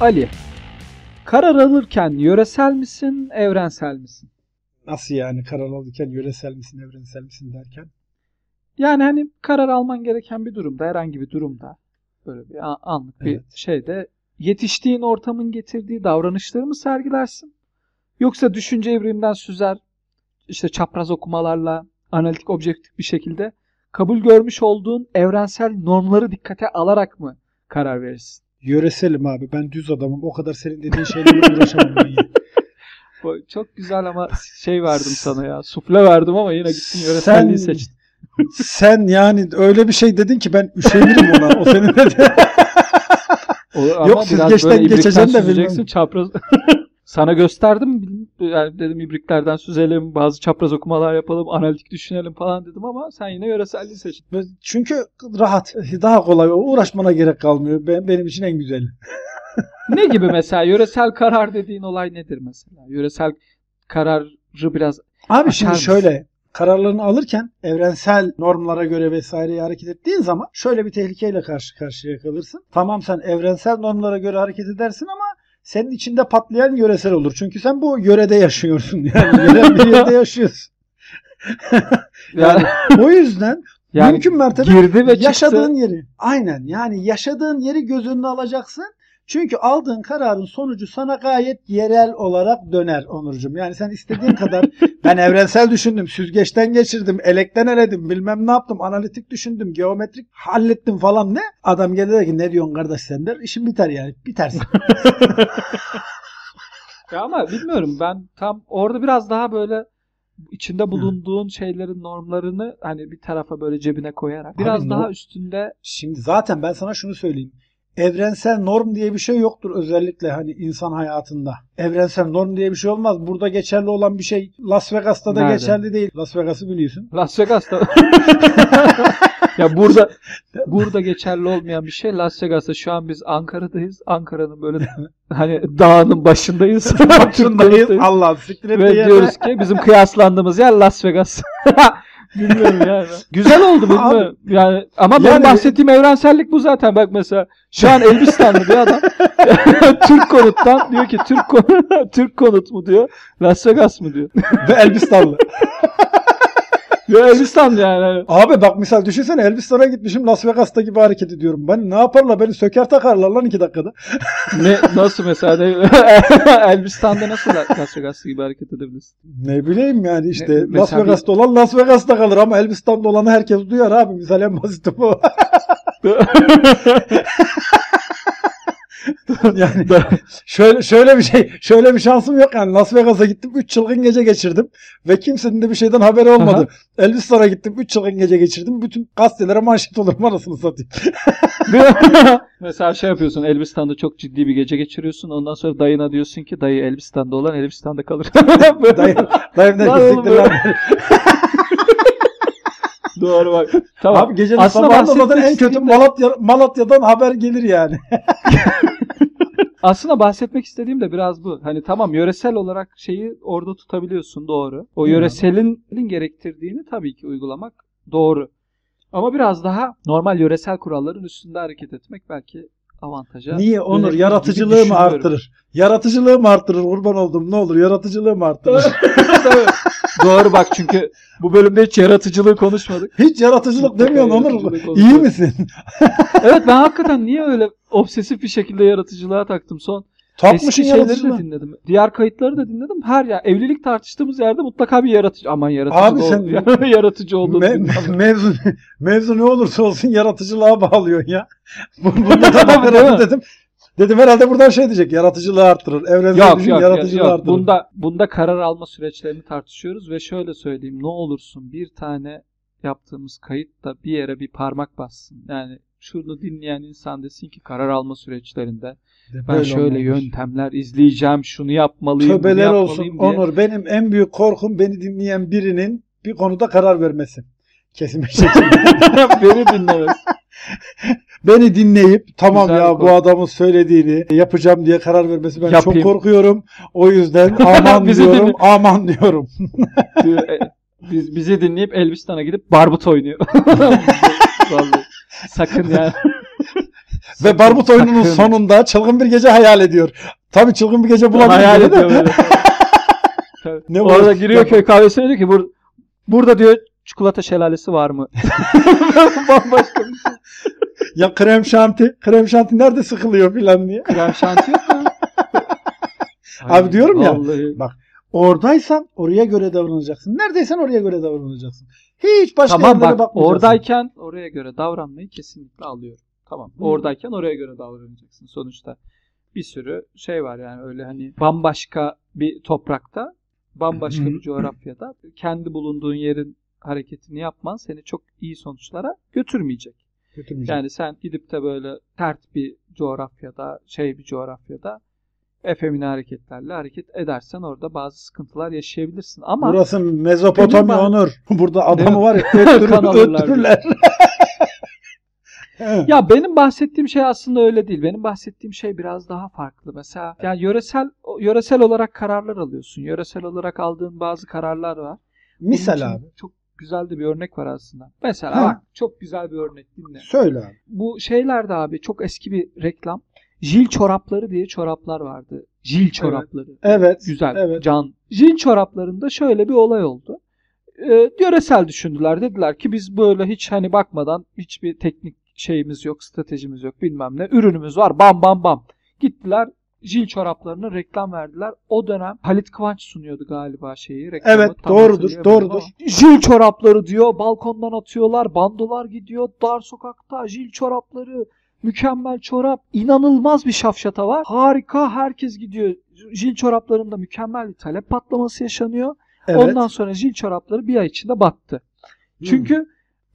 Ali. Karar alırken yöresel misin, evrensel misin? Nasıl yani karar alırken yöresel misin, evrensel misin derken? Yani hani karar alman gereken bir durumda, herhangi bir durumda böyle bir an- anlık bir Evet. şeyde yetiştiğin ortamın getirdiği davranışları mı sergilersin? Yoksa düşünce evriminden süzer, işte çapraz okumalarla, analitik objektif bir şekilde kabul görmüş olduğun evrensel normları dikkate alarak mı karar verirsin? Yöreselim abi. Ben düz adamım. O kadar senin dediğin şeylerle uğraşamam ben ya. Bu Çok güzel ama şey verdim sana ya. Sufle verdim ama yine gittin yöreselliği Sen- seçtin. Sen yani öyle bir şey dedin ki ben üşenirim ona. O senin ama Yok, böyle ibrikten geçeceğim de bilmem. Çapraz. Sana gösterdim. Yani dedim ibriklerden süzelim, bazı çapraz okumalar yapalım, analitik düşünelim falan dedim ama sen yine yöreselliği seçtin. Çünkü rahat. Daha kolay. Uğraşmana gerek kalmıyor. Ben, benim için en güzeli. Ne gibi mesela yöresel karar dediğin olay nedir mesela? Yöresel kararı biraz Abi şimdi mısın? şöyle kararlarını alırken evrensel normlara göre vesaireye hareket ettiğin zaman şöyle bir tehlikeyle karşı karşıya kalırsın. Tamam sen evrensel normlara göre hareket edersin ama senin içinde patlayan yöresel olur. Çünkü sen bu yörede yaşıyorsun. Yani yerel bir yerde yaşıyorsun. Yani o yüzden yani mümkün mertebe girdi ve çıktı. yaşadığın yeri. Aynen yani yaşadığın yeri göz önüne alacaksın. Çünkü aldığın kararın sonucu sana gayet yerel olarak döner Onurcuğum. Yani sen istediğin kadar ben evrensel düşündüm, süzgeçten geçirdim, elekten eledim, bilmem ne yaptım, analitik düşündüm, geometrik hallettim falan ne? Adam gelir ki ne diyorsun kardeş sen der. İşin biter yani. Bitersin. Ya ama bilmiyorum ben tam orada biraz daha böyle içinde bulunduğun şeylerin normlarını hani bir tarafa böyle cebine koyarak biraz Abi daha no- üstünde Şimdi zaten ben sana şunu söyleyeyim. Evrensel norm diye bir şey yoktur özellikle hani insan hayatında. Evrensel norm diye bir şey olmaz. Burada geçerli olan bir şey Las Vegas'ta da Nerede? geçerli değil. Las Vegas'ı biliyorsun. Las Vegas'ta ya burada burada geçerli olmayan bir şey Las Vegas'ta şu an biz Ankara'dayız. Ankara'nın böyle hani dağının başındayız. Başındayız. Allah siktir et Ve diyoruz ki bizim kıyaslandığımız yer Las Vegas. Bilmiyorum yani. Güzel oldu bilmiyorum. Yani ama benim Yani- bahsettiğim evrensellik bu zaten. Bak mesela şu an Elbistanlı bir adam Türk konuttan diyor ki Türk konut, Türk konut mu diyor. Las Vegas mı diyor. Ve Elbistanlı. Ya Elbistan yani. Abi bak misal düşünsene Elbistan'a gitmişim Las Vegas'ta gibi hareket ediyorum. Ben ne yaparlar beni söker takarlar lan iki dakikada. Ne nasıl mesela ne- Elbistan'da nasıl Las Vegas gibi hareket edebilirsin? Ne bileyim yani işte Ne- Las mesela Vegas'ta olan Las Vegas'ta kalır ama Elbistan'da olanı herkes duyar abi. Misal en basiti bu. yani şöyle şöyle bir şey, şöyle bir şansım yok yani Las Vegas'a gittim 3 çılgın gece geçirdim ve kimsenin de bir şeyden haberi olmadı. Elbistan'a gittim 3 çılgın gece geçirdim. Bütün gazetelere manşet olurum anasını satayım. Mesela şey yapıyorsun Elbistan'da çok ciddi bir gece geçiriyorsun. Ondan sonra dayına diyorsun ki dayı Elbistan'da olan Elbistan'da kalır. Dayım, dayım oğlum "Siktir. Doğru bak. Tamam. Abi gecenin Aslında sabahında zaten en kötü istediğim- Malatya, Malatya'dan haber gelir yani. Aslında bahsetmek istediğim de biraz bu. Hani tamam yöresel olarak şeyi orada tutabiliyorsun doğru. O yöreselin gerektirdiğini tabii ki uygulamak doğru. Ama biraz daha normal yöresel kuralların üstünde hareket etmek belki avantaja. Niye Onur? Yaratıcılığı mı arttırır? Yaratıcılığı mı arttırır? Kurban oldum ne olur yaratıcılığı mı arttırır? Doğru bak çünkü bu bölümde hiç yaratıcılığı konuşmadık. Hiç yaratıcılık demiyorsun Onur. İyi misin? Evet ben hakikaten niye öyle obsesif bir şekilde yaratıcılığa taktım son. Takmışın Eski şeyleri de dinledim. Diğer kayıtları da dinledim. Her ya evlilik tartıştığımız yerde mutlaka bir yaratıcı aman yaratıcı Abi sen- yaratıcı olduğunu Me- mevzu, mevzu ne olursa olsun yaratıcılığa bağlıyorsun ya. Bu- Bunda da herhalde dedim. Dedim herhalde buradan şey diyecek. Yaratıcılığı arttırır. Evrensel Yok düşün yok, yaratıcılığı yok. arttırır. Bunda bunda karar alma süreçlerini tartışıyoruz ve şöyle söyleyeyim ne olursun bir tane yaptığımız kayıtta bir yere bir parmak bassın. Yani şunu dinleyen insan desin ki karar alma süreçlerinde ben Böyle şöyle olmamış. yöntemler izleyeceğim, şunu yapmalıyım, bunu Tövbeler yapmalıyım olsun diye. Onur. Benim en büyük korkum beni dinleyen birinin bir konuda karar vermesi. Kesin bir şekilde. Beni dinlemez. beni dinleyip tamam Güzel ya bu adamın söylediğini yapacağım diye karar vermesi ben Yapayım. çok korkuyorum. O yüzden aman diyorum, aman diyorum. E, Biz, bizi dinleyip Elbistan'a gidip barbut oynuyor. Vallahi. Sakın yani. Ve Barbut oyununun Sakın. sonunda çılgın bir gece hayal ediyor. Tabii çılgın bir gece bulamıyor. Hayal ediyor. Ne Orada giriyor köy kahvesine diyor ki bur burada diyor çikolata şelalesi var mı? Bambaşka bir şey. Ya krem şanti. Krem şanti nerede sıkılıyor filan diye. Krem şanti yok mu? Abi diyorum ya, vallahi. bak, Oradaysan oraya göre davranacaksın. Neredeysen oraya göre davranacaksın. Hiç başka Tamam yerlere bak bakmayacaksın. oradayken oraya göre davranmayı kesinlikle alıyorum. Tamam. Hı. Oradayken oraya göre davranacaksın sonuçta. Bir sürü şey var yani öyle hani bambaşka bir toprakta, bambaşka bir coğrafyada kendi bulunduğun yerin hareketini yapman seni çok iyi sonuçlara götürmeyecek. Götürmeyecek. Yani sen gidip de böyle sert bir coğrafyada, şey bir coğrafyada efemine hareketlerle hareket edersen orada bazı sıkıntılar yaşayabilirsin. Ama Burası Mezopotamya ben- Onur. Burada adamı var ya. Evet. Ya benim bahsettiğim şey aslında öyle değil. Benim bahsettiğim şey biraz daha farklı. Mesela yani yöresel yöresel olarak kararlar alıyorsun. Yöresel olarak aldığın bazı kararlar var. Misal abi. Çok güzel de bir örnek var aslında. Mesela Ha. bak çok güzel bir örnek dinle. Söyle abi. Bu şeylerde abi çok eski bir reklam. Jil çorapları diye çoraplar vardı. Jil çorapları. Evet. Güzel. Evet. Can. Jil çoraplarında şöyle bir olay oldu. Ee, yöresel düşündüler. Dediler ki biz böyle hiç hani bakmadan hiçbir teknik şeyimiz yok, stratejimiz yok bilmem ne. Ürünümüz var bam bam bam. Gittiler jil çoraplarına reklam verdiler. O dönem Halit Kıvanç sunuyordu galiba şeyi. Reklamı. Evet, doğrudur, doğrudur. ama. Jil çorapları diyor. Balkondan atıyorlar. Bandolar gidiyor. Dar sokakta jil çorapları. Mükemmel çorap. inanılmaz bir şafşata var. Harika. Herkes gidiyor. Jil çoraplarında mükemmel bir talep patlaması yaşanıyor. Evet. Ondan sonra jil çorapları bir ay içinde battı. Hmm.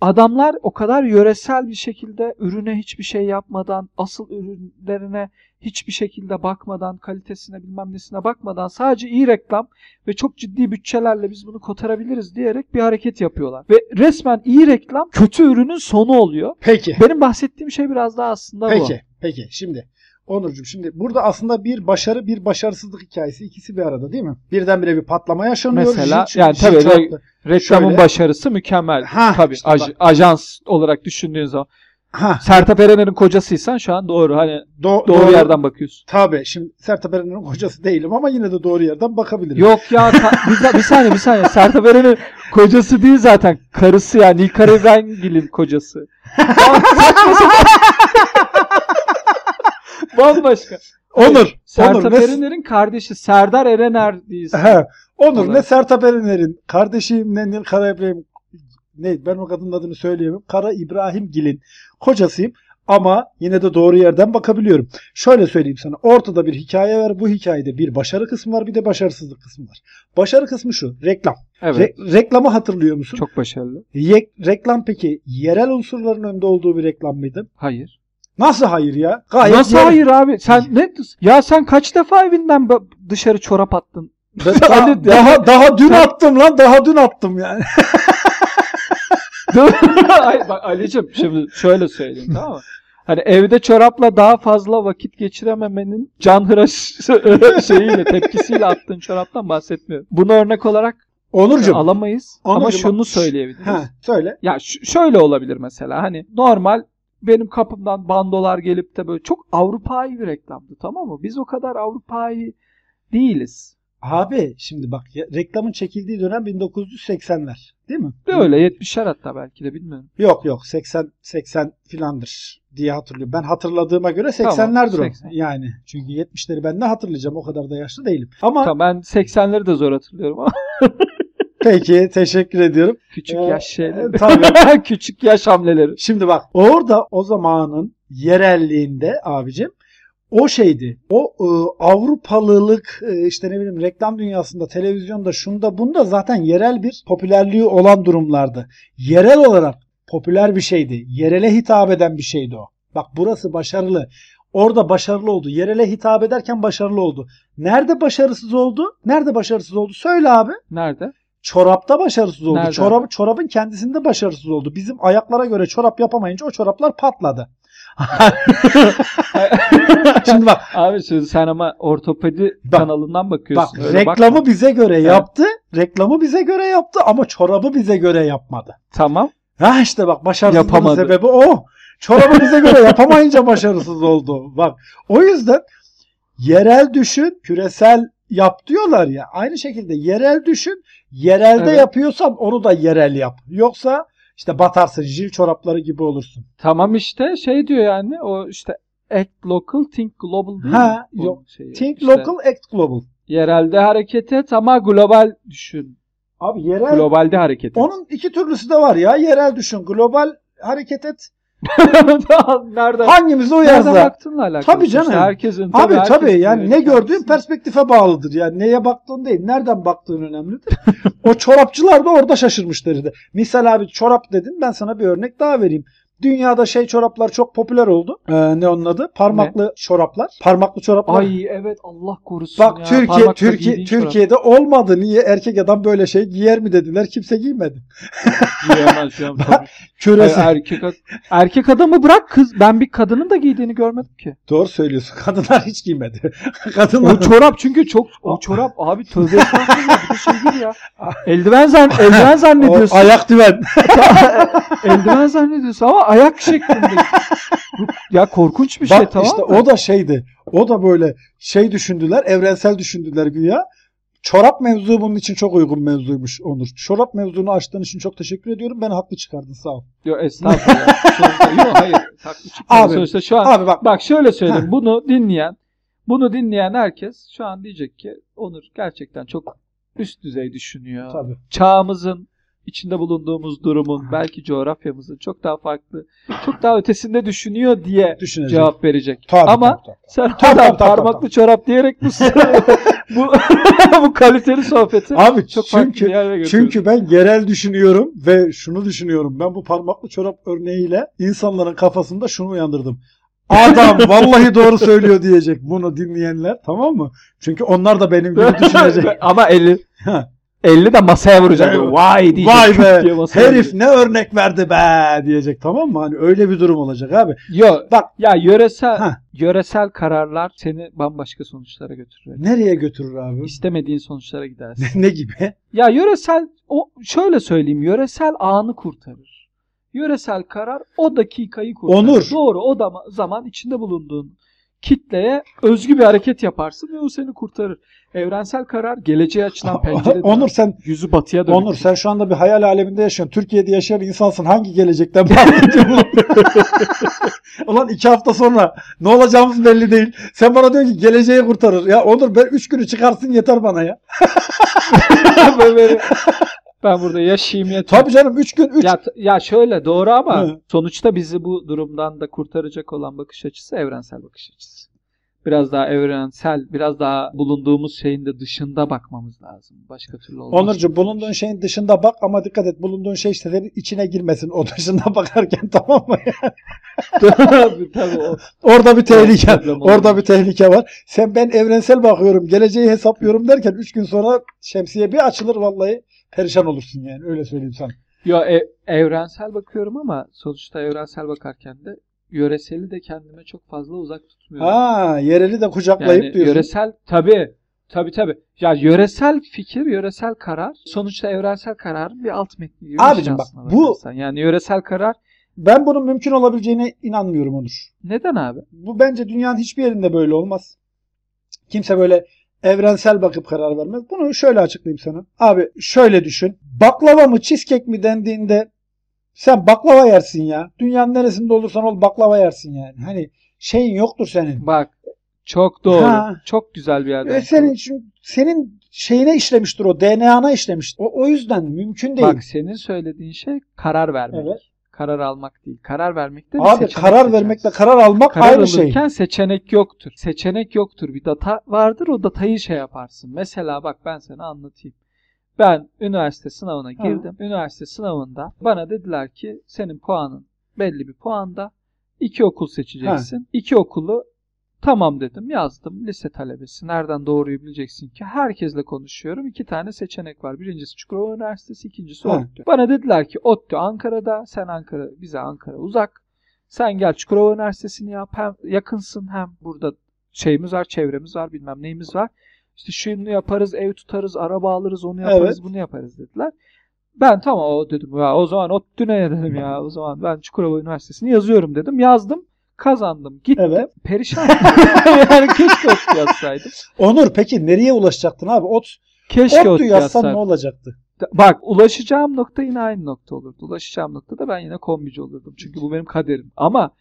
Adamlar o kadar yöresel bir şekilde ürüne hiçbir şey yapmadan, asıl ürünlerine hiçbir şekilde bakmadan, kalitesine bilmem nesine bakmadan sadece iyi reklam ve çok ciddi bütçelerle biz bunu kotarabiliriz diyerek bir hareket yapıyorlar. Ve resmen iyi reklam kötü ürünün sonu oluyor. Peki. Benim bahsettiğim şey biraz daha aslında bu. Peki. Peki. Şimdi Onurcuğum şimdi burada aslında bir başarı bir başarısızlık hikayesi ikisi bir arada değil mi? Birdenbire bir patlama yaşanıyor. Mesela, Jil- yani tabii, çoraplı- Reklamın Şöyle- başarısı mükemmel. Ha, Tabii işte aj- bak. ajans olarak düşündüğün zaman. Ha, Sertab Erener'in kocasıysan şu an doğru. Hani do- doğru, yerden bakıyorsun. Tabii. Şimdi Sertab Erener'in kocası değilim ama yine de doğru yerden bakabilirim. Yok ya ka- bir, bir saniye bir saniye. Sertab Erener'in kocası değil zaten. Karısı ya. Nilkar İbrahimgil'in kocası. Saçma sapan. Bambaşka. Onur. Sertab Onur ne, Erener'in kardeşi Serdar Erener değilsin. He, Onur Olarak. ne Sertab Erener'in kardeşiyim ne Nil Kara İbrahim ne ben o kadının adını söyleyemem. Kara İbrahim Gil'in kocasıyım ama yine de doğru yerden bakabiliyorum. Şöyle söyleyeyim sana. Ortada bir hikaye var. Bu hikayede bir başarı kısmı var bir de başarısızlık kısmı var. Başarı kısmı şu. Reklam. Evet. Re- reklamı hatırlıyor musun? Çok başarılı. Ye- reklam peki yerel unsurların önde olduğu bir reklam mıydı? Hayır. Nasıl hayır ya? Gayet Nasıl yerel- hayır abi? Sen ne? Ya sen kaç defa evinden dışarı çorap attın? Daha, daha, daha dün Sen- attım lan. Daha dün attım yani. Ay, bak Ali'cim şimdi şöyle söyleyeyim tamam mı? Hani evde çorapla daha fazla vakit geçirememenin canhıraş şeyiyle tepkisiyle attığın çoraptan bahsetmiyorum. Bunu örnek olarak Onurcuğum. alamayız ama Onurcuğum, şunu bak- söyleyebiliriz. Ha, söyle. Ya şöyle olabilir mesela hani normal benim kapımdan bandolar gelip de böyle çok Avrupa'yı bir reklamdı tamam mı? Biz o kadar Avrupa'yı değiliz. Abi şimdi bak ya, reklamın çekildiği dönem 1980'ler değil mi? De öyle 70'ler hatta belki de bilmiyorum. Yok yok 80 80 filandır diye hatırlıyorum. Ben hatırladığıma göre Tamam, 80'lerdir o. 80. Yani çünkü 70'leri ben ne hatırlayacağım o kadar da yaşlı değilim. Ama Tamam ben 80'leri de zor hatırlıyorum ama peki teşekkür ediyorum. küçük Ee, yaş şeyleri. tabii. küçük yaş hamleleri. Şimdi bak orada o zamanın yerelliğinde abicim o şeydi. O e, Avrupalılık e, işte ne bileyim reklam dünyasında, televizyonda, şunda bunda zaten yerel bir popülerliği olan durumlardı. Yerel olarak popüler bir şeydi. Yerele hitap eden bir şeydi o. Bak burası başarılı. Orada başarılı oldu. Yerele hitap ederken başarılı oldu. Nerede başarısız oldu? Nerede başarısız oldu? Söyle abi. Nerede? Çorapta başarısız oldu. Nerede? Çorap, çorabın kendisinde başarısız oldu. Bizim ayaklara göre çorap yapamayınca o çoraplar patladı. Şimdi bak Abi şimdi sen ama ortopedi Bak, kanalından bak bakıyorsun. Öyle reklamı bakma. bize göre yaptı. Reklamı bize göre yaptı ama çorabı bize göre yapmadı. Tamam. Ha işte bak başarısızlığın sebebi o. Çorabı bize göre yapamayınca başarısız oldu. Bak o yüzden yerel düşün, küresel yap diyorlar ya. Aynı şekilde yerel düşün, yerelde Evet. yapıyorsan onu da yerel yap. Yoksa işte batarsın, jil çorapları gibi olursun. Tamam işte şey diyor yani o işte act local, think global değil Ha, mi? yok. Şeyi. Think İşte local, act global. Yerelde hareket et ama global düşün. Abi yerel Globalde hareket et. onun iki türlüsü de var ya. Yerel düşün, global hareket et. Nereden? Hangimize Nereden uyarsa. baktığınla alakalı. Tabii İşte canım. herkesin Abi herkes tabii yani ne gördüğün perspektife bağlıdır. Yani neye baktığın değil, nereden baktığın önemlidir. o çorapçılar da orada şaşırmışlar işte. Misal abi çorap dedin ben sana bir örnek daha vereyim. Dünyada şey çoraplar çok popüler oldu. Ee, ne onun adı? Parmaklı çoraplar. Parmaklı çoraplar. Ay evet Allah korusun Bak ya. Türkiye Parmakla Türkiye giydiğin çorap. Türkiye'de olmadı. Niye erkek adam böyle şey giyer mi dediler. Kimse giymedi. Giyemez tabii. Küresi. Erkek, ad- erkek adamı bırak kız. Ben bir kadının da giydiğini görmedim ki. Doğru söylüyorsun. Kadınlar hiç giymedi. Kadınlar O çorap çünkü çok o çorap abi tövbe estağfurullah bir de şey gibi ya. Eldiven zan eldiven O zannediyorsun. ayak düven. eldiven zannediyorsun ama ayak şeklinde. Ya korkunç bir şey Bak tamam işte mı? o da şeydi. O da böyle şey düşündüler, evrensel düşündüler güya. Çorap mevzu bunun için çok uygun mevzuymuş Onur. Çorap mevzunu açtığın için çok teşekkür ediyorum. Beni haklı çıkardın sağ ol. Yok estağfurullah. Sonuçta, yok hayır. Haklı. Abi, Sonuçta şu an Abi bak bak şöyle söyleyeyim. Heh. Bunu dinleyen bunu dinleyen herkes şu an diyecek ki Onur gerçekten çok üst düzey düşünüyor. tabii. çağımızın içinde bulunduğumuz durumun belki coğrafyamızın çok daha farklı, çok daha ötesinde düşünüyor diye Düşünecek. cevap verecek. Tabii, Ama tabii, tabii. sen Tabii, hala tabii, tabii, parmaklı tabii. çorap diyerek bu bu bu kaliteli sohbeti Abi çok farklı bir çünkü yere götürüyorsun. çünkü ben yerel düşünüyorum ve şunu düşünüyorum. Ben bu parmaklı çorap örneğiyle insanların kafasında şunu uyandırdım. Adam vallahi doğru söylüyor diyecek bunu dinleyenler tamam mı? Çünkü onlar da benim gibi düşünecek. Ama 50 Ha. 50 de masaya vuracak. Evet. Vay diyecek. Vay be diye herif vuracak. ne örnek verdi be diyecek tamam mı? Hani öyle bir durum olacak abi. Yok. Bak Ya yöresel Ha. yöresel kararlar seni bambaşka sonuçlara götürür. nereye götürür abi? İstemediğin sonuçlara gidersin. ne gibi? Ya yöresel o şöyle söyleyeyim yöresel anı kurtarır. Yöresel karar o dakikayı kurtarır. Onur. Doğru o da zaman içinde bulunduğun kitleye özgü bir hareket yaparsın ve o seni kurtarır. Evrensel karar geleceğe açılan pencere. Onur sen yüzü batıya dönük. Onur sen şu anda bir hayal aleminde yaşıyorsun. Türkiye'de yaşayan insansın. Hangi gelecekten bahsediyorsun? Ulan iki hafta sonra ne olacağımız belli değil. Sen bana diyorsun ki geleceği kurtarır. Ya Onur ben üç günü çıkarsın yeter bana ya. Böyle- böyle- ben burada yaşayayım yeter. Tabii canım üç gün üç. Ya, ya şöyle doğru ama Hı. sonuçta bizi bu durumdan da kurtaracak olan bakış açısı evrensel bakış açısı. Biraz daha evrensel, biraz daha bulunduğumuz şeyin de dışında bakmamız lazım. Başka türlü olmaz. Onurcu bulunduğun şeyin dışında bak ama dikkat et bulunduğun şey işte senin içine girmesin o dışında bakarken tamam mı? tabii, tabii o. Orada bir tehlike. Orada bir tehlike var. Sen ben evrensel bakıyorum, geleceği hesaplıyorum derken 3 gün sonra şemsiye bir açılır vallahi perişan olursun yani öyle söyleyeyim sana. Yo, e- evrensel bakıyorum ama sonuçta evrensel bakarken de yöreseli de kendime çok fazla uzak tutmuyorum. Ha, yereli de kucaklayıp Yani diyorsun. yöresel tabii tabii tabii. Ya yöresel fikir, yöresel karar sonuçta evrensel kararın bir alt metni gibi bir Abicim şey bak, bu- bakarsan. yani yöresel karar Ben bunun mümkün olabileceğine inanmıyorum Onur. neden abi? Bu bence dünyanın hiçbir yerinde böyle olmaz. Kimse böyle evrensel bakıp karar vermez. Bunu şöyle açıklayayım sana. Abi şöyle düşün. Baklava mı cheesecake mi dendiğinde sen baklava yersin ya. Dünyanın neresinde olursan ol baklava yersin yani. Hani şeyin yoktur senin. Bak çok doğru. Ha. Çok güzel bir yerden. E senin senin şeyine işlemiştir o DNA'na işlemiştir. O, o yüzden mümkün değil. Bak senin söylediğin şey karar vermek. Evet. Karar almak değil. Karar vermek de Abi karar seçersin. vermekle karar almak Karar aynı şey. alırken seçenek yoktur. Seçenek yoktur. Bir data vardır. O datayı şey yaparsın. Mesela bak ben sana anlatayım. Ben üniversite sınavına Ha. girdim. Üniversite sınavında bana dediler ki senin puanın belli bir puanda. iki okul seçeceksin. İki okulu tamam dedim yazdım. Lise talebesi. Nereden doğruyu bileceksin ki? Herkesle konuşuyorum. İki tane seçenek var. Birincisi Çukurova Üniversitesi, ikincisi Ha. ODTÜ. Bana dediler ki ODTÜ Ankara'da. Sen Ankara, bize Ankara uzak. Sen gel Çukurova Üniversitesi'ni yap. Hem yakınsın hem burada şeyimiz var, çevremiz var, bilmem neyimiz var. İşte şunu yaparız, ev tutarız, araba alırız, onu yaparız, Evet. bunu yaparız dediler. Ben tamam o dedim ya o zaman ODTÜ'ne dedim ya o zaman ben Çukurova Üniversitesi'ni yazıyorum dedim. Yazdım kazandım gittim. Evet. Perişan. yani keşke ODTÜ yazsaydım. Onur peki nereye ulaşacaktın abi? Ot, Keşke ODTÜ ODTÜ yazsan ne olacaktı? Bak ulaşacağım nokta yine aynı nokta olurdu. Ulaşacağım noktada ben yine kombici olurdum. Çünkü bu benim kaderim. Ama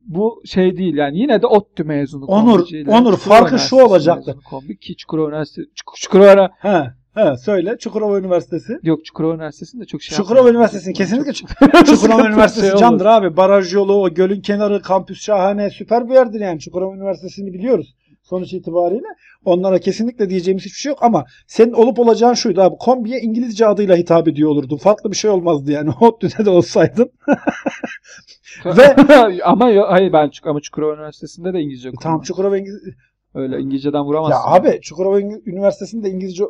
bu şey değil yani yine de ODTÜ mezunu Onur- Onur, farkı şu olacaktı. Kombi ki Çukurova Üniversitesi Çuk- Çukurova He, he söyle. Çukurova Üniversitesi. yok Çukurova Üniversitesi'nde çok şey Çukurova. Üniversitesi'nin kesinlikle Çukurova Şey Üniversitesi olmaz. candır abi. Baraj yolu, o gölün kenarı, kampüs şahane, süper bir yerdir yani. Çukurova Üniversitesi'ni biliyoruz sonuç itibariyle. Onlara kesinlikle diyeceğimiz hiçbir şey yok ama senin olup olacağın şuydu abi. Kombiye İngilizce adıyla hitap ediyor olurdun. Farklı bir şey olmazdı yani. ODTÜ'de de olsaydın. Ve- ama yo- hayır ben ama Çukurova Üniversitesi'nde de İngilizce okudum. tamam Çukurova İngiliz... Öyle İngilizceden vuramazsın. Ya abi Çukurova Üniversitesi'nde İngilizce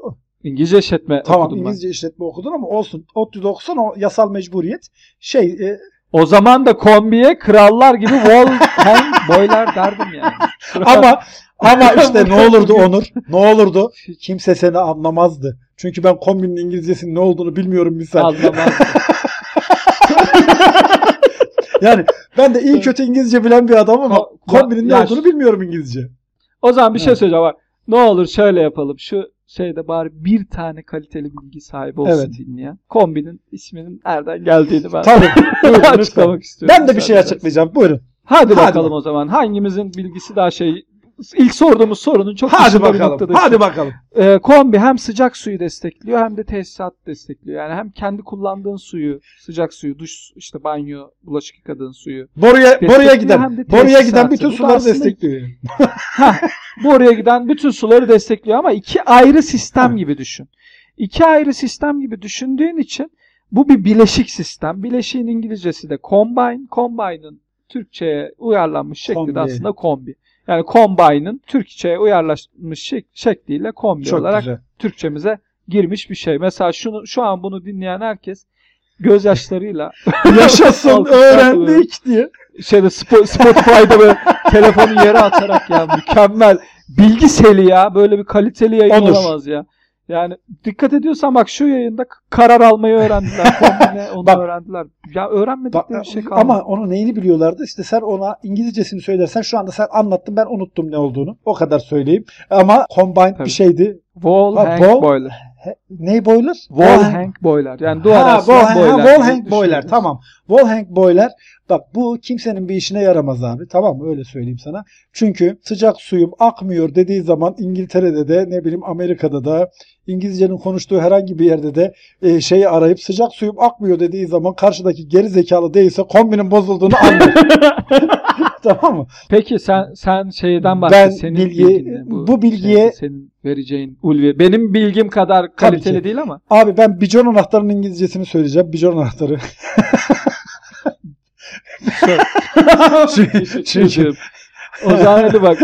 İngilizce işletme tamam okudum ben. İngilizce işletme okudun ama olsun. ODTÜ'de o yasal mecburiyet. Şey e, O zaman da kombiye krallar gibi Wolfgang boylar derdim yani. ama ama işte ne olurdu Onur? Ne olurdu? Kimse seni anlamazdı. Çünkü ben kombinin İngilizcesinin ne olduğunu bilmiyorum misal. Anlamaz. Yani ben de iyi kötü İngilizce bilen bir adamım ama Ko- kombinin ne olduğunu bilmiyorum İngilizce. O zaman bir şey söyleyeceğim bak. Ne olur şöyle yapalım. Şu şeyde bari bir tane kaliteli bilgi sahibi olsun Evet. dinleyen. Kombinin isminin nereden geldiğini ben Tabii. Buyurun, açıklamak istiyorum. Ben de bir şey açıklayacağım. Buyurun. Hadi, Hadi bakalım. o zaman. Hangimizin bilgisi daha şey ilk sorduğumuz sorunun çok Hadi bakalım. Hadi bakalım. Ee, kombi hem sıcak suyu destekliyor hem de tesisat destekliyor. Yani hem kendi kullandığın suyu, sıcak suyu, duş, işte banyo, bulaşık yıkadığın suyu. Boruya boruya giden de boruya giden bütün suları aslında- destekliyor. Bu oraya giden bütün suları destekliyor ama iki ayrı sistem gibi düşün. İki ayrı sistem gibi düşündüğün için bu bir bileşik sistem. Bileşiğin İngilizcesi de combine. Combine'ın Türkçe'ye uyarlanmış şekli de aslında kombi. Yani combine'ın Türkçe'ye uyarlanmış şek- şekliyle kombi Çok olarak güzel. Türkçemize girmiş bir şey. Mesela şunu şu an bunu dinleyen herkes gözyaşlarıyla Yaşasın öğrendik diye. şeyde Spo- Spotify'da böyle telefonu yere atarak ya mükemmel bilgi seli ya böyle bir kaliteli yayın Onur. olamaz ya. Yani dikkat ediyorsan bak şu yayında karar almayı öğrendiler. Kombine onu Bak- öğrendiler. Ya öğrenmedikleri bir şey kalmadı. ama onun neyini biliyorlardı? İşte sen ona İngilizcesini söylersen şu anda sen anlattın ben unuttum ne olduğunu. O kadar söyleyeyim. Ama combined Tabii. bir şeydi. Wall Ha, hang wall- boiler. Ney boiler? Wall hang boiler. Yani duvar ha, asılan wall, boiler. ha, wall gibi hang boiler. Tamam. Wall hang boiler. Bak bu kimsenin bir işine yaramaz abi. Tamam mı? Öyle söyleyeyim sana. Çünkü sıcak suyum akmıyor dediği zaman İngiltere'de de ne bileyim Amerika'da da İngilizcenin konuştuğu herhangi bir yerde de e, şeyi arayıp sıcak suyum akmıyor dediği zaman karşıdaki geri zekalı değilse kombinin bozulduğunu anlar. tamam mı? Peki sen sen şeyden Ben bahset. Senin bilgi- ne? bu bilgiye- şeyde senin vereceğin ulvi. Benim bilgim kadar kaliteli değil ama. Abi ben bijon anahtarının İngilizcesini söyleyeceğim. Bijon anahtarı. Çünkü- çünkü o zaman hadi bak.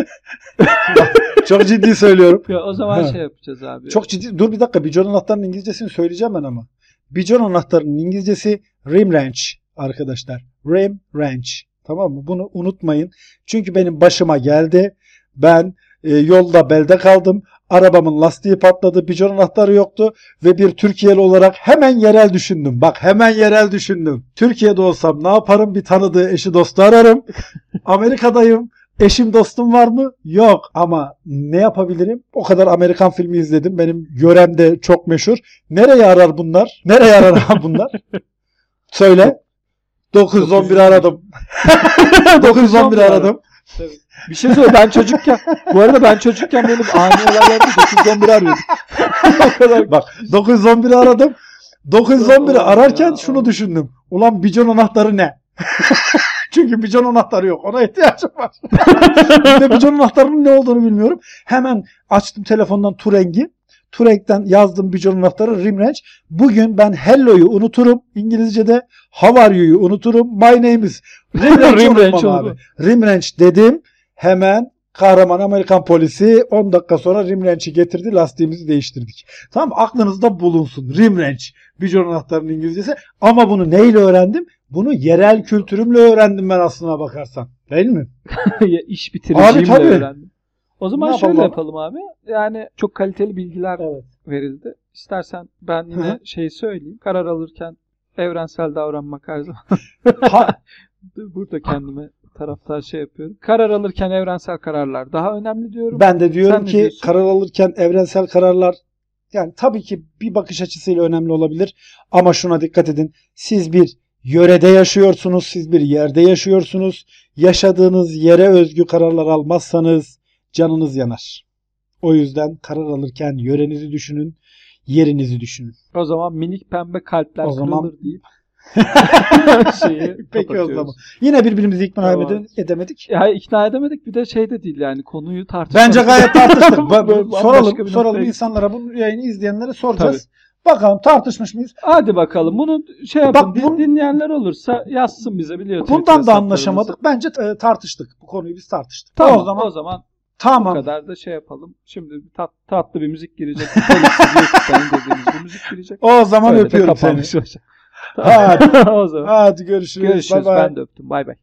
çok ciddi söylüyorum. Ya o zaman Ha. şey yapacağız abi. Çok ciddi. Dur bir dakika. Bijon anahtarının İngilizcesini söyleyeceğim ben ama. Bijon anahtarının İngilizcesi rim wrench arkadaşlar. Rim wrench. Tamam mı? Bunu unutmayın. Çünkü benim başıma geldi. Ben e, yolda belde kaldım. Arabamın lastiği patladı. Bijon anahtarı yoktu. Ve bir Türkiye'li olarak hemen yerel düşündüm. Bak hemen yerel düşündüm. Türkiye'de olsam ne yaparım? Bir tanıdığı eşi dostu ararım. Amerika'dayım. Eşim dostum var mı? Yok. Ama ne yapabilirim? O kadar Amerikan filmi izledim. Benim yörem de çok meşhur. Nereye arar bunlar? Nereye arar bunlar? Söyle. 911 aradım. 911 aradım. Bir şey söyle ben çocukken bu arada ben çocukken benim ani olaylarda 911 arıyordum. Bak 911'i aradım. 911'i Allah'ım ararken ya. şunu düşündüm. Ulan bijon anahtarı ne? Çünkü bijon anahtarı yok. Ona ihtiyacım var. bir de bijon anahtarının ne olduğunu bilmiyorum. Hemen açtım telefondan Turing'i. Turing'den yazdım bijon anahtarı Rimrench. Bugün ben hello'yu unuturum. İngilizce'de how are you'yu unuturum. My name is unutmam oldu. abi. Rimrench dedim. Hemen kahraman Amerikan polisi 10 dakika sonra Rimrench'i getirdi. Lastiğimizi değiştirdik. Tamam aklınızda bulunsun. Rimrench. Bijon anahtarının İngilizcesi. Ama bunu neyle öğrendim? Bunu yerel kültürümle öğrendim ben aslına bakarsan. Değil mi? Ya İş Abi tabii. öğrendim. O zaman Ne şöyle yapalım? yapalım abi. Yani çok kaliteli bilgiler Evet. verildi. İstersen ben yine hı. şeyi söyleyeyim. Karar alırken evrensel davranmak her zaman. Burada kendime taraftar şey yapıyorum. Karar alırken evrensel kararlar daha önemli diyorum. ben de diyorum Sen ki karar alırken evrensel kararlar yani tabii ki bir bakış açısıyla önemli olabilir ama şuna dikkat edin. Siz bir yörede yaşıyorsunuz, siz bir yerde yaşıyorsunuz. Yaşadığınız yere özgü kararlar almazsanız canınız yanar. O yüzden karar alırken yörenizi düşünün, yerinizi düşünün. O zaman minik pembe kalpler O zaman- kırılır deyip şeyi Peki o zaman. Yine birbirimizi ikna Tamam. ede- edemedik. Ya ikna edemedik bir de şey de değil yani konuyu tartışmak. Bence gayet tartıştık. Soralım, soralım insanlara bu yayını izleyenlere soracağız. Bakalım tartışmış mıyız? Hadi bakalım bunu şey yapın. Bak din- bu- dinleyenler olursa yazsın bize biliyor. Bundan da anlaşamadık. Bence e, tartıştık. Bu konuyu biz tartıştık. Tamam o zaman o zaman bu tamam. kadar da şey yapalım. Şimdi tat, tatlı bir müzik girecek. YouTube'dan dediğimiz bir müzik girecek. O zaman Öyle öpüyorum seni. Hadi. o zaman. Hadi görüşürüz. Görüşürüz. Bye bye. Ben de öptüm. Bay bay.